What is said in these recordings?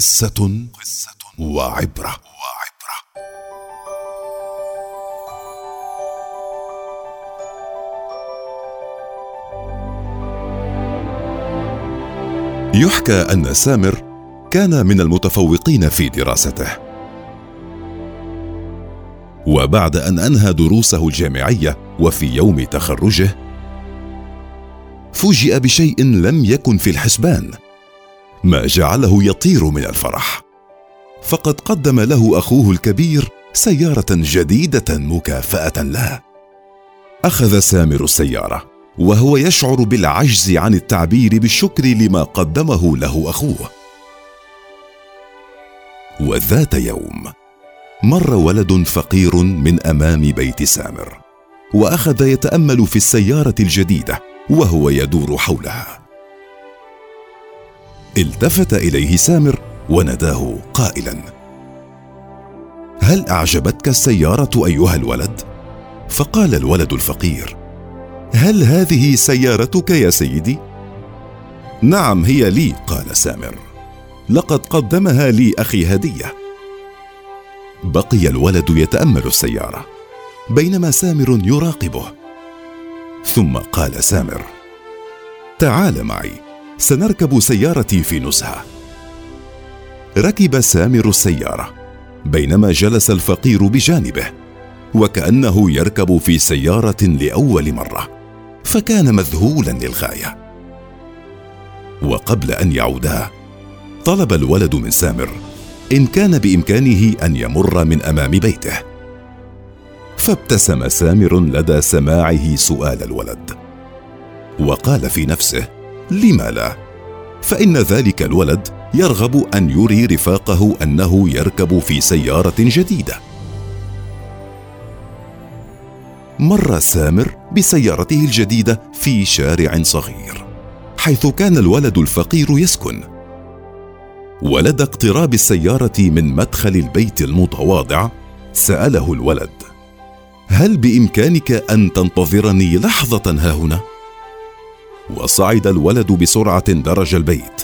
قصة وعبرة. يحكى أن سامر كان من المتفوقين في دراسته. وبعد أن أنهى دروسه الجامعية وفي يوم تخرجه فوجئ بشيء لم يكن في الحسبان. ما جعله يطير من الفرح. فقد قدم له أخوه الكبير سيارة جديدة مكافأة له أخذ سامر السيارة وهو يشعر بالعجز عن التعبير بالشكر لما قدمه له أخوه. وذات يوم مر ولد فقير من أمام بيت سامر وأخذ يتأمل في السيارة الجديدة وهو يدور حولها. التفت إليه سامر ونداه قائلا هل أعجبتك السيارة أيها الولد؟ فقال الولد الفقير هل هذه سيارتك يا سيدي؟ نعم هي لي قال سامر لقد قدمها لي أخي هدية. بقي الولد يتأمل السيارة بينما سامر يراقبه ثم قال سامر تعال معي. سنركب سيارتي في نزهة. ركب سامر السيارة بينما جلس الفقير بجانبه وكأنه يركب في سيارة لأول مرة فكان مذهولا للغاية. وقبل أن يعودا طلب الولد من سامر إن كان بإمكانه أن يمر من أمام بيته. فابتسم سامر لدى سماعه سؤال الولد وقال في نفسه لما لا؟ فإن ذلك الولد يرغب أن يري رفاقه أنه يركب في سيارة جديدة. مر سامر بسيارته الجديدة في شارع صغير حيث كان الولد الفقير يسكن. ولدى اقتراب السيارة من مدخل البيت المتواضع سأله الولد هل بإمكانك أن تنتظرني لحظة ها هنا؟ وصعد الولد بسرعة درج البيت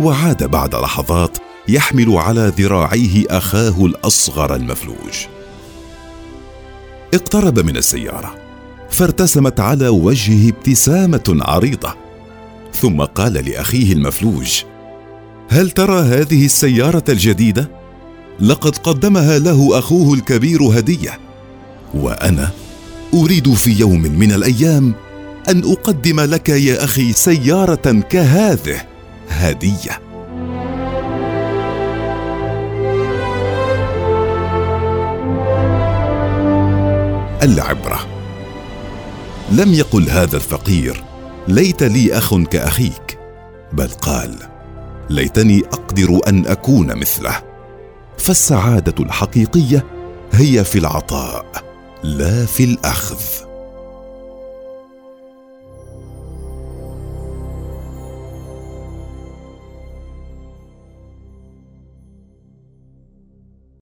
وعاد بعد لحظات يحمل على ذراعيه أخاه الأصغر المفلوج. اقترب من السيارة فارتسمت على وجهه ابتسامة عريضة ثم قال لأخيه المفلوج هل ترى هذه السيارة الجديدة؟ لقد قدمها له أخوه الكبير هدية وأنا أريد في يوم من الأيام أن أقدم لك يا أخي سيارة كهذه هدية. العبرة. لم يقل هذا الفقير ليت لي أخ كأخيك. بل قال ليتني أقدر أن أكون مثله. فالسعادة الحقيقية هي في العطاء لا في الأخذ.